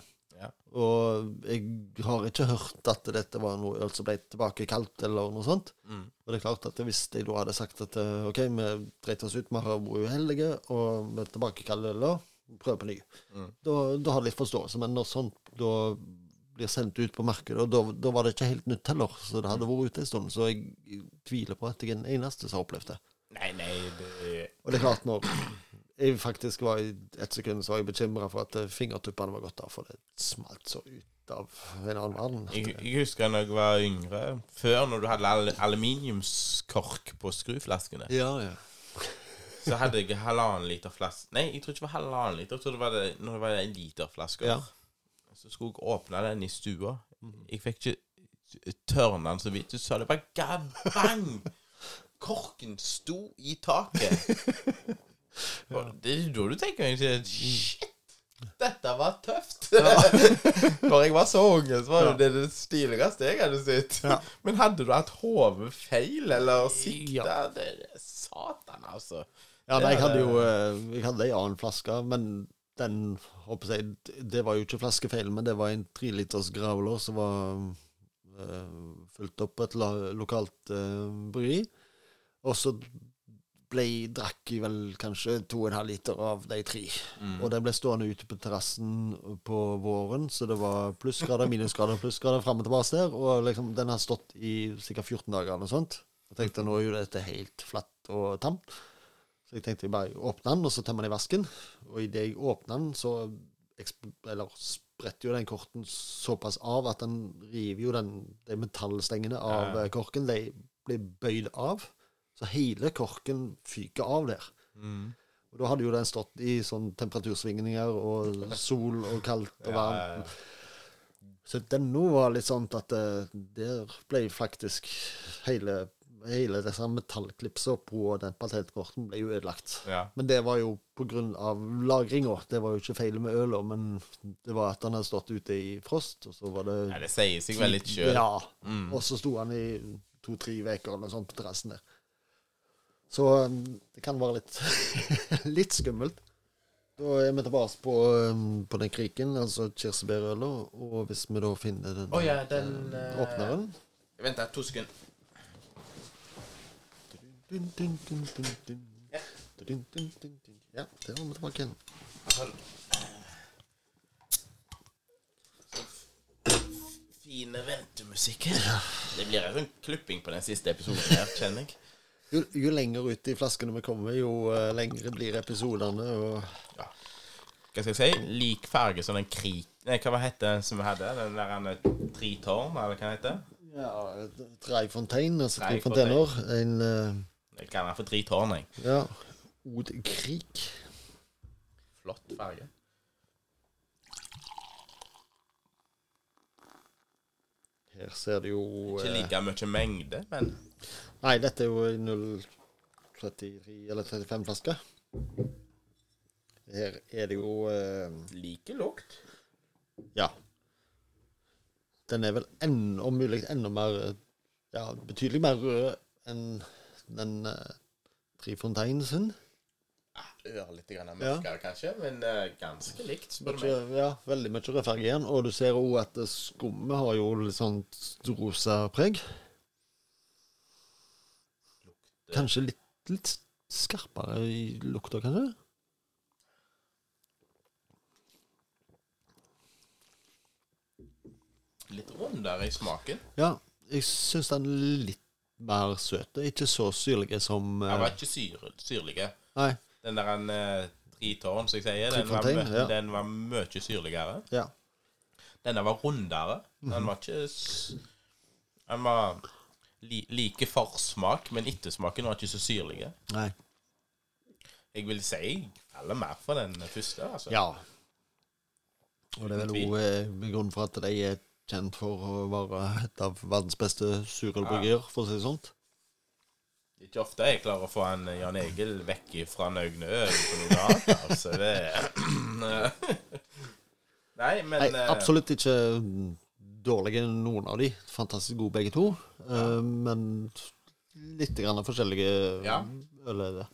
Og jeg har ikke hørt at dette var noe øl som ble tilbakekalt, eller noe sånt.
Mm.
Og det er klart at hvis jeg da hadde sagt at eh, OK, vi dreit oss ut, vi har vært uheldige, og vi tilbakekaller ølet, prøv på ny.
Mm.
Da, da har de litt forståelse. Men når sånt da blir sendt ut på markedet, og da, da var det ikke helt nytt heller, så det hadde vært ute en stund. Så jeg tviler på at jeg er den eneste som har opplevd det.
Nei, nei, det
Og det er klart, når jeg faktisk var i et sekund, så var jeg bekymra for at fingertuppene var gått av, for det smalt så ut av en annen verden.
jeg, jeg husker da jeg var yngre, før når du hadde al aluminiumskork på skruflaskene,
Ja, ja.
så hadde jeg halvannen liter flaske Nei, jeg tror ikke det var halvannen liter. Jeg tror det var det, når det var en literflaske.
Ja.
Så skulle jeg åpne den i stua. Jeg fikk ikke tørna den så vidt. Du sa det bare gabang! Korken sto i taket. Og det er da du tenker egentlig Shit! Dette var tøft. Når jeg var så unge, så var ja. det det stiligste jeg hadde sett.
Ja.
Men hadde du hatt hodet feil, eller sikta
Ja.
Satan, altså.
Ja, nei, jeg hadde jo eh, Jeg hadde ei annen flaske, men den håper jeg, Det var jo ikke flaskefeil, men det var en treliters growler som var uh, fulgt opp på et lokalt uh, bryggeri. Og så ble drakk vel kanskje to og en halv liter av de tre.
Mm.
Og den ble stående ute på terrassen på våren, så det var plussgrader, minusgrader, plussgrader fram og tilbake der. Og liksom, den har stått i sikkert 14 dager eller noe sånt. Jeg tenkte nå er jo dette helt flatt og tamt. Så jeg tenkte jeg bare åpne den, og så tømmer den i vasken. Og idet jeg åpner den, så eller spretter jo den korten såpass av at den river jo den, de metallstengene av
Ja.
korken. De blir bøyd av. Så hele korken fyker av der.
Mm.
Og da hadde jo den stått i sånn temperatursvingninger og sol og kaldt og varmt.
ja, ja.
Så denne var litt sånn at eh, der ble faktisk hele, hele disse metallklipsa på den patentkorten ble jo ødelagt.
ja.
Men det var jo av lagringa. Det var jo ikke feil med øla, men det var at han hadde stått ute i frost, og så var det
ja det sier seg vel litt sjøl.
Ja.
Mm.
Og så sto han i to-tre uker eller noe sånt på terrassen der. Så um, det kan være litt, litt skummelt. Da er vi tilbake på, um, på den kriken, altså kirsebærøla, og hvis vi da finner den,
oh, ja, den,
eh,
eh,
åpneren
Vent da, to sekunder.
dun, dun, dun, dun, dun.
Ja.
Der var vi tilbake igjen.
Fine ventemusikk. Det blir en sånn klipping på den siste episoden her, kjenner jeg.
Jo, jo lenger ut i flaskene vi kommer, jo uh, lengre blir episodene. Og
Hva skal jeg si? Lik farge som den krik... Nei, hva het det som vi hadde? Den der en, eh, Tritårn, eller hva heter det?
ja, Treifontein, altså tre fontener. En uh,
Jeg kaller den for Tritårn, jeg.
ja, Od Krik.
Flott farge.
Her ser du jo
Ikke like mye mengde, men
Nei, dette er jo en 033 eller 35 flasker. Her er det jo eh,
like lukt.
Ja. Den er vel enda, om mulig enda mer Ja, betydelig mer rød enn den eh, Tre Fontaine sin.
Ørlite grann mørkere, kanskje, men eh, ganske likt, spør du
Mye,
meg.
ja, veldig mye rødfarge igjen. Og du ser òg at eh, skummet har jo litt sånn rosa preg. Kanskje litt, litt skarpere i lukta, kanskje?
Litt rundere i smaken.
Ja, jeg syns den er litt mer søt. Ikke så syrlig som
Den
eh,
var ikke syr, syrlig.
Nei.
Den der en uh, tritårn, som jeg sier, den var,
Trifontaine,
mø-
ja.
den var mye syrligere.
Ja.
Denne var rundere. Den var ikke s- Den var li, like forsmak, men ettersmaken var ikke så syrlig.
Nei.
Jeg vil si jeg faller mer for den første. altså.
Ja. Og det er vel òg grunnen for at de er kjent for å være et av verdens beste surølbryggerier, for å si det sånn.
Ikke ofte jeg klarer å få en Jan Egil vekk fra Nøgne på noe annet. Altså, det Nei, men
Nei,
eh,
absolutt ikke dårlige noen av de. Fantastisk gode begge to. Uh, men litt grann forskjellige
Ja.
øl er det.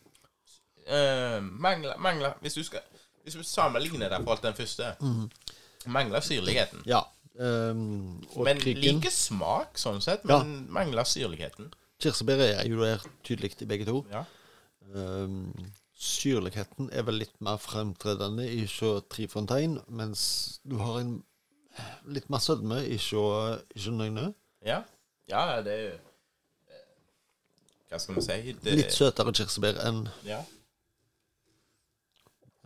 Uh, mangler, mangler Hvis du skal Hvis du sammenligner deg på alt den første,
mm.
mangler syrligheten.
Ja. Um,
Men
kriken
like smak, sånn sett,
Ja.
men mangler syrligheten.
Kirsebær er jo der tydelig i begge to.
Ja.
Um, syrligheten er vel litt mer fremtredende i sjå Trifontein, mens du har en litt mer sødme ikke, sjå i sjå Nøgne.
ja. Ja, det er jo eh, Hva skal vi si? Det,
Litt søtere kirsebær enn
ja.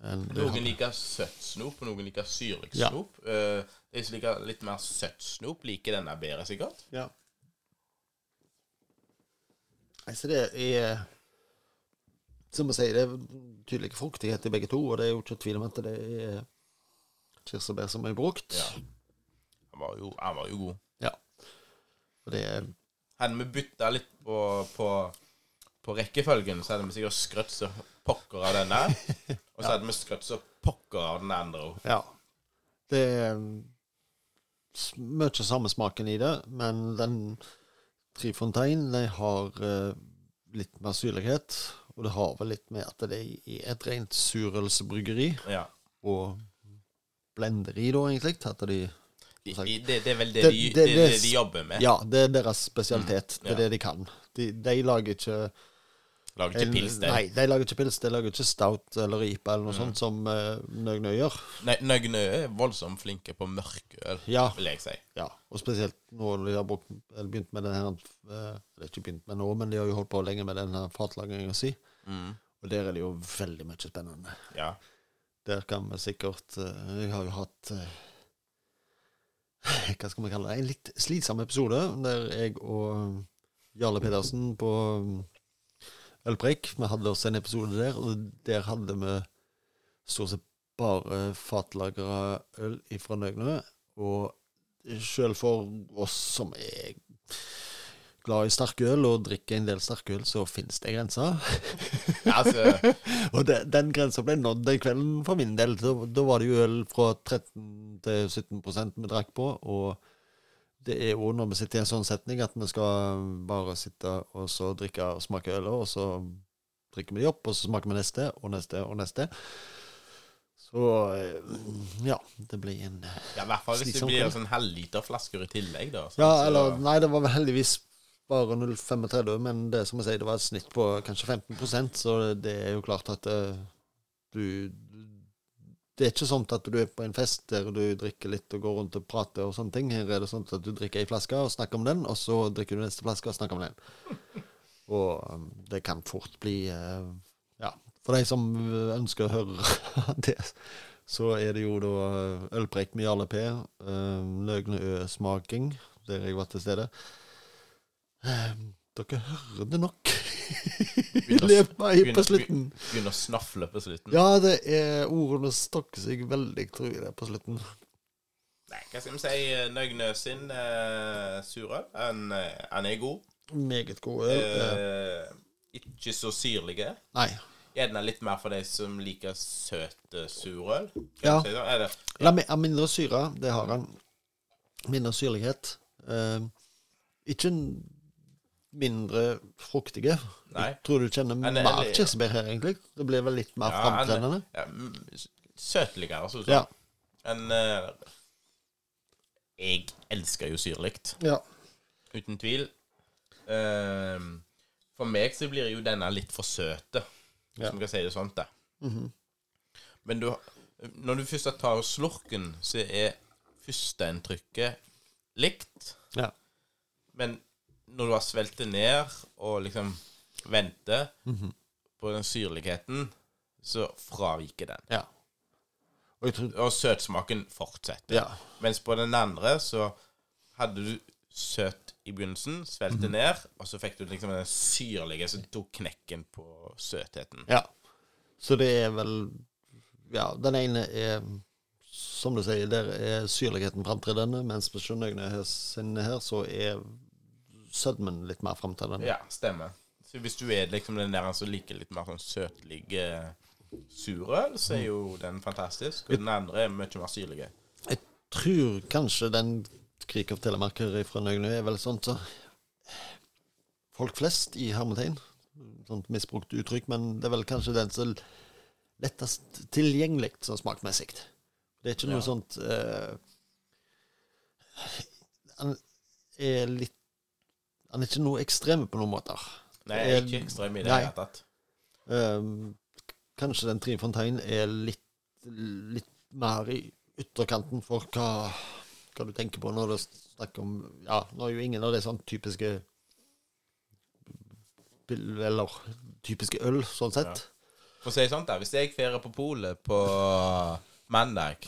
En,
Noen liker søtt snop, og noen liker syrlig
Ja.
snop. Eh, de som liker litt mer søtt snop, liker denne bedre, sikkert.
Ja. Nei, så det er Som å si, det er tydelig fruktighet i begge to, og det er jo ikke tvil om at det er kirsebær som er brukt.
Ja. Han var jo, han var jo god.
Ja. Og det
Hadde vi bytta litt på, på, på rekkefølgen, så hadde vi sikkert skrøtt så pokker av denne. Og så hadde vi skrøtt så pokker av den andre òg.
Ja. Det er s- mye samme smaken i det, men den Trifontein de har eh, litt mer syrlighet. Og det har vel litt med at det er et rent surølsebryggeri.
Ja.
og blenderi, da, egentlig. At de
I, det, det er vel det,
Det-
de,
det-
de jobber med.
Ja, det er deres spesialitet. Det er
Mm, ja.
det de kan. De, de lager ikke
Lager ikke pils.
Nei, de lager ikke pils. De lager ikke stout eller ripa eller noe sånt som uh, Nøgnø gjør.
Nei, Nøgnø er voldsomt flinke på mørkøl,
Ja.
vil jeg si.
Ja, og spesielt nå når de har brukt, eller begynt med den her Eller er ikke begynt med nå, men de har jo holdt på lenge med den her fatlagringa si.
Mm.
Og der er det jo veldig mye spennende.
Ja.
Der kan vi sikkert eh, Jeg har jo hatt eh, Hva skal vi kalle det? En litt slitsom episode der jeg og Jarle Pedersen på eh, Ølpreik Vi hadde også en episode der, og der hadde vi stort sett bare fatlagra øl ifra Nøgnø. Og sjøl for oss som er glad i sterkøl og drikker en del sterkøl, så finnes det grenser.
Altså,
Og det, den grensa ble nådd den kvelden for min del. Da, da var det jo øl fra 13 til 17% vi drakk på. Og det er jo når vi sitter i en sånn setning at vi skal bare sitte og så drikke og smake øl, og så drikker vi de opp, og så smaker vi neste og neste og neste. Så eh, ja, det blir en
ja, i hvert fall hvis det blir
en
sånn halvliterflasker i tillegg, da. sant?
Ja,
Så-
eller Nei, det var vel heldigvis bare 0,35, men det som jeg sier, det var et snitt på kanskje 15% så det er jo klart at eh, du Det er ikke sånn at du er på en fest der du drikker litt og går rundt og prater og sånne ting. Her er det sånn at du drikker ei flaske og snakker om den, og så drikker du neste flaske og snakker om den. Og um, det kan fort bli eh, Ja, for de som ønsker å høre det, så er det jo da ølpreik med Jarle P, Løgne Ø-smaking, der jeg var til stede. Eh, dere hører det nok i
Begynner å-
løpet av på slutten.
Begynner å snafle på slutten.
Ja, det er ordene stokker seg veldig, tror jeg det, på slutten.
Nei, hva skal vi si? Nøgne sin uh, surøl. Han, eh, han er god.
Meget god øl. Eh,
Eh, ikke så syrlige.
Nei.
Gjerne litt mer for de som liker søte surøl.
Ja.
si det? Er det?
Har mindre syre, det har han. Mindre syrlighet. Uh, ikke en mindre fruktige.
Nei.
Jeg tror du kjenner
Han er-
mer
eller-
kirsebær her, egentlig. Det blir vel litt mer
Ja,
framtredende.
Ja, mm, søtligere, altså.
Ja.
Men eh, jeg elsker jo syrlig.
ja.
Uten tvil. Ehm, for meg så blir jo denne litt for søte, hvis
Ja.
vi kan si det sånn. da.
Mhm.
Men du, når du først tar slurken, så er førsteinntrykket likt.
Ja.
Men når du har svelget ned og liksom venter
Mhm.
på den syrligheten, så fraviker den.
ja. Og jeg tror
Og søtsmaken fortsetter.
Ja.
Mens på den andre så hadde du søt i begynnelsen, svelgte ned, og så fikk du liksom den syrlige som tok knekken på søtheten.
Ja. Så det er vel Ja, den ene er Som du sier, der er syrligheten framtredende, mens på Sjønøgne her så er sødmen litt mer fram til den.
Ja, stemmer. Så hvis du er liksom den der som liker litt mer sånn søtlig eh, surøl, så er jo den fantastisk. Og den andre er mye mer syrlig.
Jeg tror kanskje den Krik av Telemark her fra Nøgne er vel sånt så Folk flest i hermetegn. Sånt misbrukt uttrykk, men det er vel kanskje den som lettest tilgjengelig sånn smakmessig. Det er ikke noe
Ja.
sånt Han er litt Han er ikke noe ekstrem på noen måter.
Nei, jeg er ikke ekstrem i det hele tatt.
Um, kanskje den Trine Fontaine er litt, litt mer i ytterkanten for hva, hva du tenker på når du snakker om Ja, nå er jo ingen av de sånn typiske Eller typiske øl, sånn sett.
For å si sånn, da, hvis jeg feirer på polet på mandag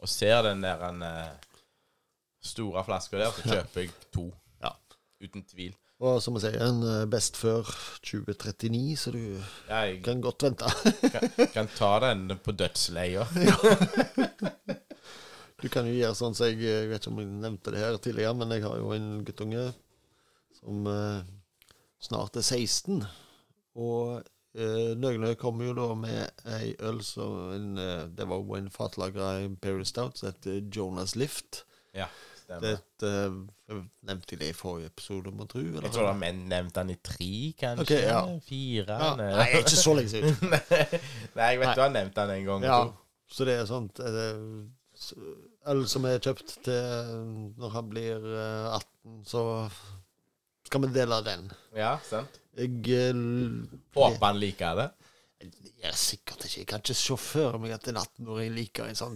og ser den der en, eh, store flaska der, så kjøper jeg to. Uten tvil.
Og som jeg sier, en eh, best før 2039, så du
Jeg
kan godt vente.
kan, kan ta den på dødsleia.
Du kan jo gjøre sånn som jeg Jeg vet ikke om jeg nevnte det her tidligere, men jeg har jo en guttunge som eh, snart er 16. Og eh, Nøgne kom jo da med ei øl som en, eh, Det var jo en fatlagra Imperial Stout som heter Jonas Lift.
Ja, stemmer.
er et, eh, jeg nevnte det i forrige episode, må tro.
Jeg tror de nevnte han i tre, kanskje.
Okay, ja.
Fire.
ja.
nei.
Ikke så lenge siden.
Nei, jeg vet
Nei.
du har nevnt han en gang.
Ja,
to.
så det er sånt eh, Øl som er kjøpt til når han blir eh, 18, så skal vi dele den.
ja sant.
Jeg eh,
Håper han liker det.
Jeg er sikkert ikke Jeg kan ikke se for meg at en 18-åring liker en sånn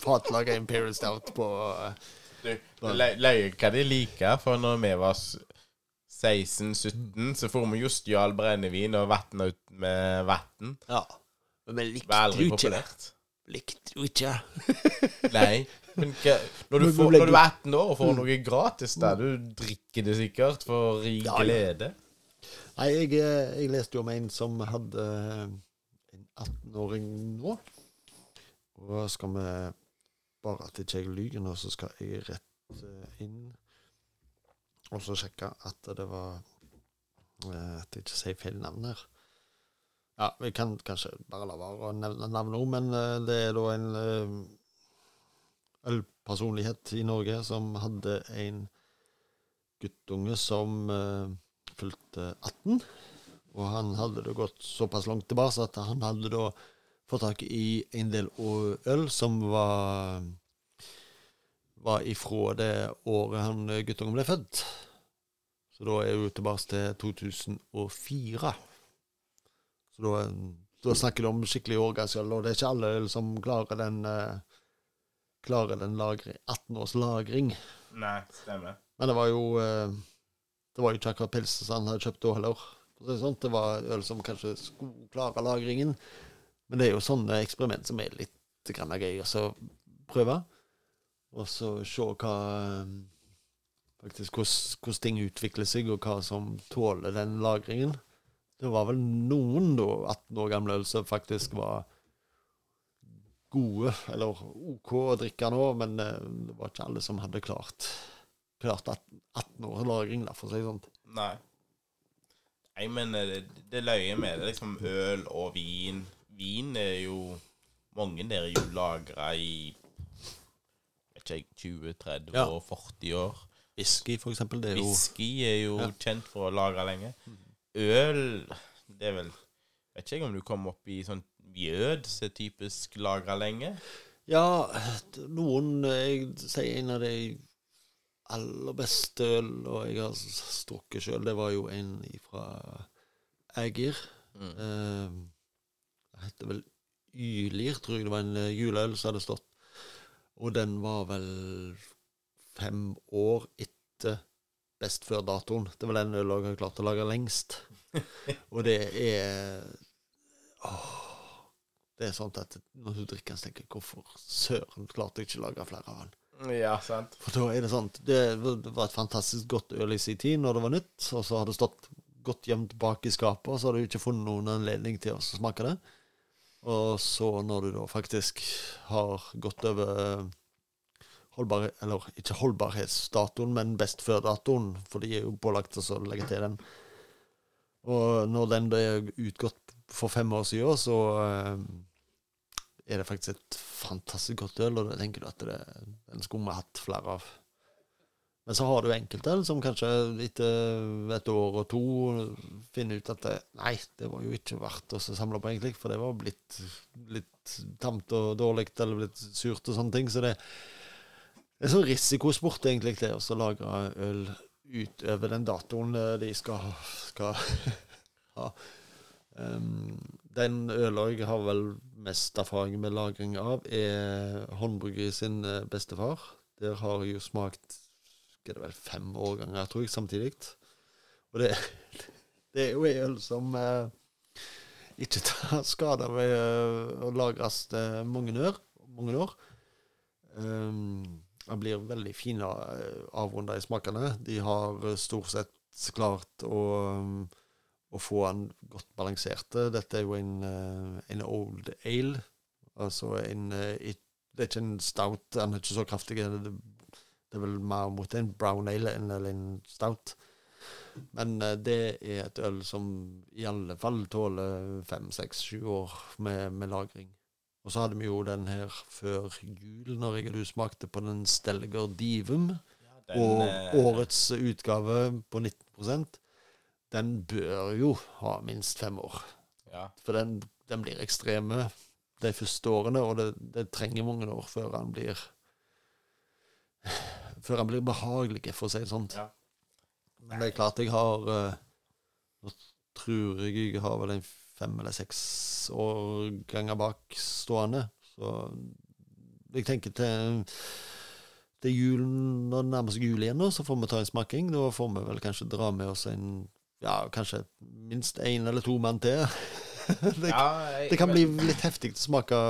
fatlaga Imperial Stout på eh,
Du, det løy hva de liker, for når vi var 16-17, så får vi jo stjal brennevin og vatna ut med vann.
Ja. Men vi likte jo ikke
det.
Likte jo ikke.
Nei. Men hva, når, du får, når du er 18 år og får noe gratis, da Du drikker det sikkert for rik
Ja, ja.
glede.
Nei, jeg, eh, jeg leste jo om en som hadde eh, en 18-åring nå. Og skal vi bare at ikke jeg lyver nå, så skal jeg rett eh, inn og så sjekke at det var eh, At jeg ikke sier feil navn her. Ja, vi kan kanskje bare la være å nevne navn òg, men eh, det er da en ølpersonlighet i Norge som hadde en guttunge som fylte 18. Og han hadde det gått såpass langt tilbake at han hadde da fått tak i en del øl som var var ifra det året han guttungen ble født. Så da er vi tilbake til 2004. Så da, da snakker du om skikkelig årgangsøl, og det er ikke alle øl som klarer den eh, klarer den lagring, 18 års lagring.
Nei, stemmer.
Men det var jo eh, Det var jo ikke akkurat pilsen han hadde kjøpt da heller. Sånn. Det var øl som kanskje skulle klare lagringen. Men det er jo sånne eksperiment som er litt grann gøy å prøve. Og så se hva eh, Faktisk hvordan ting utvikler seg, og hva som tåler den lagringen. Det var vel noen da 18 år gamle øl som faktisk var gode, eller OK å drikke nå, men eh, det var ikke alle som hadde klart klart 18, 18 år lagring, da, for å si det sånn.
Nei. Nei, men eh, det, det løye med det, liksom øl og vin. Vin er jo Mange der er jo lagra i vet ikke jeg, 20-30
Ja.
og 40 år.
Whisky, for eksempel, det er jo
Whisky er jo
Ja.
kjent for å lagre lenge. Øl Det er vel Vet ikke jeg om du kommer opp i sånn mjød som er typisk lagra lenge.
Ja, noen Jeg sier en av de aller beste øl, og jeg har strukket sjøl, det var jo en fra Ægir.
Mm.
Det heter vel Ylir, tror jeg det var en eh, juleøl som hadde stått. Og den var vel fem år etter best før-datoen. Det var den ølen jeg har klart å lage lengst. Og det er Åh, det er sånn at når du drikker den, tenker jeg hvorfor søren klarte jeg ikke å lage flere av den?
Ja, sant.
For da er det sånn det var et fantastisk godt øl i sin tid når det var nytt, og så har det stått godt gjemt bak i skapet, og så har du ikke funnet noen anledning til å smake det. Og så når du da faktisk har gått over holdbar, eller ikke holdbarhetsdatoen, men best før-datoen, for de er jo pålagt å legge til den. Og når den ble utgått for fem år siden, så eh, er det faktisk et fantastisk godt øl, og da tenker du at det, den skulle vi hatt flere av. Men så har du enkelte som kanskje etter et år og to finner ut at det, nei, det var jo ikke verdt å samle på, egentlig, for det var blitt litt tamt og dårlig eller blitt surt og sånne ting. Så det, er sånn risikosport, egentlig, det å lagre øl utover den datoen de skal, skal ha. Um, den øla jeg har vel mest erfaring med lagring av, er Håndbryggeri sin eh, bestefar. Der har jeg jo smakt er det vel fem årganger, tror jeg, samtidig. Og det, det er jo ei øl som eh, ikke tar skade ved uh, å lagres uh, mange år. Mange år. Um, den blir veldig fin uh, avrunda i smakene. De har stort sett klart å, å få den godt balansert. Dette er jo en, en old ale. Altså en Det er ikke en stout, den er ikke så kraftig. Det er vel mer mot en brown ale enn en stout. Men uh, det er et øl som i alle fall tåler fem, seks, sju år med, med, lagring. Og så hadde vi jo den her før jul, når jeg og du smakte på den Stelger Divum. Ja, den, og uh, årets utgave på 19% Den bør jo ha minst fem år.
Ja.
For den, den, blir ekstreme de første årene, og det, det trenger mange år før den blir før han blir behagelig, for å si det sånn. Ja. Men det er klart jeg har uh, Nå tror jeg jeg har vel en fem eller seks årganger bak stående. Så jeg tenker til, til julen, når det nærmer seg jul igjen, nå, så får vi ta en smaking. Da får vi vel kanskje dra med oss en ja, kanskje minst én eller to mann til. det, ja, jeg, det, kan bli litt heftig å smake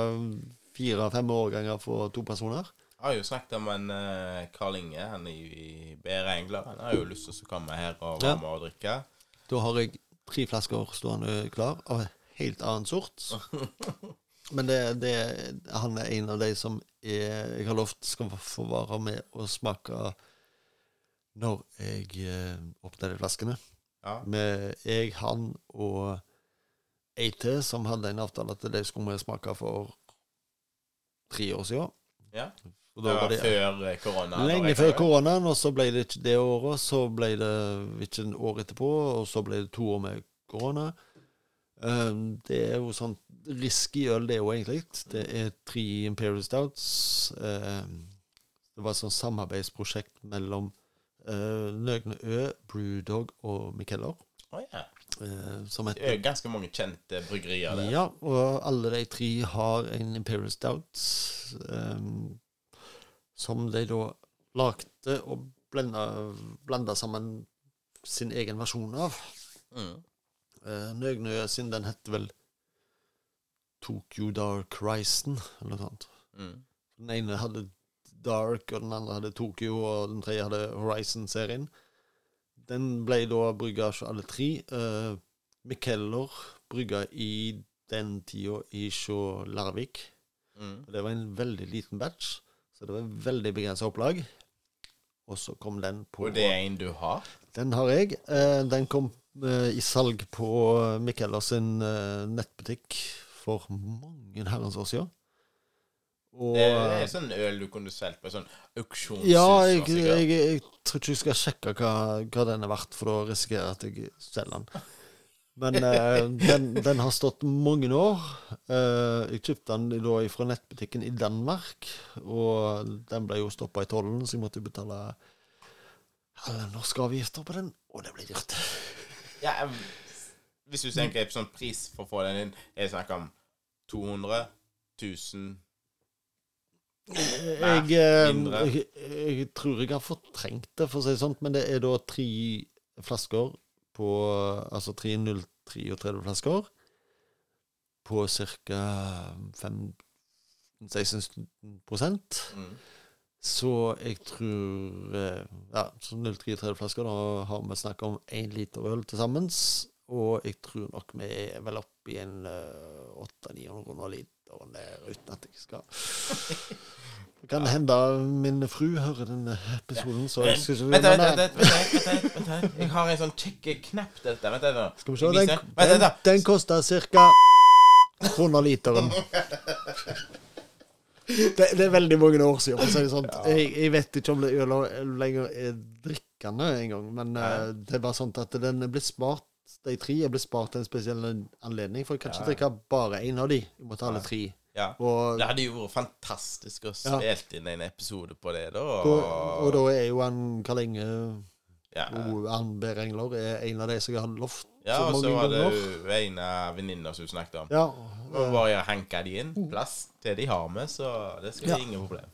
fire-fem årganger for to personer.
Jeg har jo snakket om en uh, Karl Inge han i, i Bedre Engler. Han har jo lyst til å komme her og være med og drikke.
Da har jeg tre flasker stående klar av en helt annen sort. Men det, det, han er en av de som er, jeg har lovt skal få være med og smake når jeg uh, åpner de flaskene. Ja. Med jeg, han og ei til som hadde en avtale at de skulle vi smake for tre år siden.
Ja. Det var det, før eh, korona?
Lenge før koronaen, og så ble det ikke det året. Så ble det ikke en år etterpå, og så ble det to år med korona. Um, det er jo sånn risky øl, det òg, egentlig. Det er tre Imperial Stouts. Um, det var et sånt samarbeidsprosjekt mellom uh, Nøgne Ø, Brewdog og Mikeller.
Oh, yeah. Uh, det er ganske mange kjente bryggerier der.
Ja, og alle de tre har en Imperial Stout. Um, som de da lagde og blenda sammen sin egen versjon av. Mm. Eh, Nøgnøya sin, den heter vel Tokyo Dark Risen, eller noe sånt. Mm. Den ene hadde Dark, og den andre hadde Tokyo, og den tredje hadde Horizon-serien. Den ble da brygga av alle tre. Eh, Mikeller brygga i den tida i Sjå Larvik. Mm. Det var en veldig liten batch. Så det var en veldig begrensa opplag. Og så kom den på
Og det er en du har?
Den har jeg. Eh, den kom eh, i salg på Mikkellers sin eh, nettbutikk for mange herrens år siden.
Og, det er sånn øl du kunne solgt på sånn auksjonshus?
Ja, jeg, jeg, jeg, tror ikke jeg skal sjekke hva, hva den er verdt, for da risikerer jeg at jeg selger den. Men uh, den, den, har stått mange år. Uh, jeg kjøpte den da fra nettbutikken i Danmark, og den ble jo stoppa i tollen, så jeg måtte betale alle norske avgifter på den, og det ble dyrt.
ja, hvis du tenker på sånn pris for å få den inn, er det snakk om 200 000
jeg, jeg, jeg, tror jeg har fortrengt det, for å si det sånn, men det er da tre flasker på altså 333 flasker på ca. 16 mm. Så jeg tror eh, Ja, så 0,33-flasker, da har vi snakket om én liter øl til sammen. Og jeg tror nok vi er vel oppe i en uh, 800-900 kroner literen der, uten at jeg skal Det kan hende min fru hører denne episoden, så jeg skal ikke
Vent, vent, vent, vent, vent, vent, vent, vent. Jeg har en sånn kjekk knapp til dette. Vent, vent, vent.
Skal vi se. Den, den, den koster ca. kroner literen. Det, det er veldig mange år siden. For å si det sånn. jeg, jeg vet ikke om det øl lenger er drikkende engang, men uh, det bare sånn at den er blitt spart de tre blitt spart til en spesiell anledning, for jeg kan ikke
Ja.
drikke bare én av de. Jeg må ta alle tre.
Ja.
Og,
Det hadde jo vært fantastisk å
Ja.
spille inn en episode på det, da.
og, og da er jo han Karl Inge
ja.
og Arn B. Engler er en av de som har lovt
ja,
så
og så var det jo en av venninna som hun snakket om.
Ja,
Og bare hanke de inn. Plass til de har med, så det skal
Ja.
være ingen problem.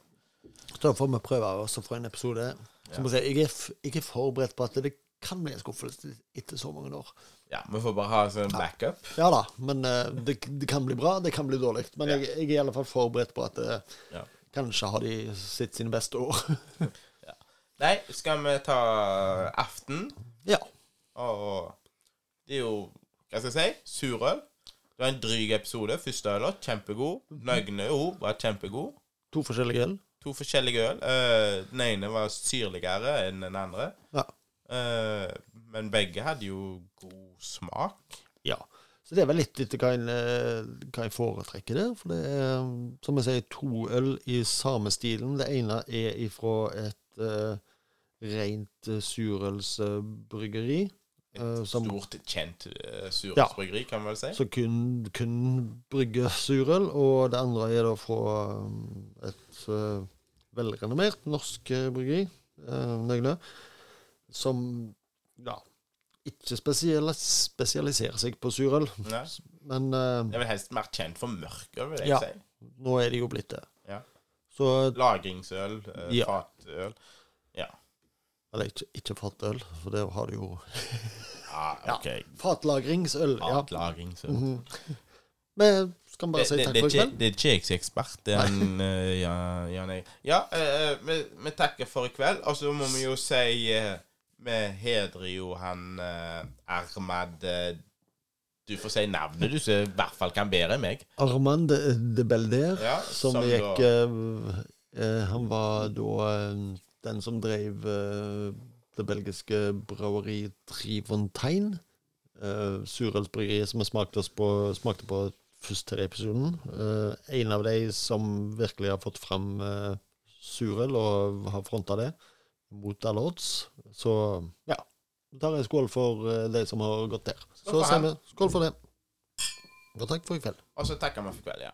Da får vi prøve oss å få en episode. Så må jeg, jeg, er, jeg er forberedt på at det kan bli en skuffelse etter så mange år.
Ja, Vi får bare ha sånn backup.
Ja da, men uh, det, det kan bli bra, det kan bli dårlig. Men jeg, jeg er i alle fall forberedt på at uh,
Ja.
kanskje har de sitt sine beste år.
Nei, skal vi ta aften?
ja.
Og det er jo Hva skal jeg si? Surøl. Det var en dryg episode. Første ølet, kjempegod. Nøgne òg var kjempegod.
To forskjellige øl.
To forskjellige øl. Uh, den ene var syrligere enn den andre.
Ja.
Eh, men begge hadde jo god smak.
ja. Så det er vel litt etter hva en, eh, hva en foretrekker der. For det er, som jeg sier, to øl i samme stilen. Det ene er ifra et uh, rent uh, surølsbryggeri. Et som
Stort, kjent uh, surølsbryggeri, kan man vel si.
Som kun, kun brygge surøl, og det andre er da fra et uh, velrenommert norsk bryggeri, uh, Nøgne, som ja, ikke spesialis spesialiserer seg på surøl, men uh,
er vel helst mer kjent for mørkøl, vil jeg
Ja.
si.
nå er det jo blitt det.
Ja.
Så
Lagringsøl, uh,
Ja.
fatøl.
Eller ikke, ikke fatøl, for det har du jo
Ja,
Ja.
OK.
Fatlagringsøl, ja.
Fatlagringsøl.
-hmm. Men skal vi bare si takk
det,
for i kveld?
det er ikke jeg som er ekspert. Det er en uh, ja. Ja, uh, vi, vi takker for i kveld. Og så må vi jo si eh, Vi hedrer jo han eh, Armad eh, Du får si navnet, du, som i hvert fall kan bedre enn meg.
Armand de, de Belder.
Ja,
som,
som
gikk eh, eh, Han var da eh, den som drev eh, det belgiske braueriet Trivontein. Eh, Surølsbryggeriet som vi smakte, oss på, smakte på først til episoden. Eh, en av de som virkelig har fått fram eh, surøl og har fronta det mot alle odds. Så ja. Tar en skål for eh, de som har gått der. Så sier vi skål for det. Og takk for i kveld.
Og så takker vi for i kveld, ja.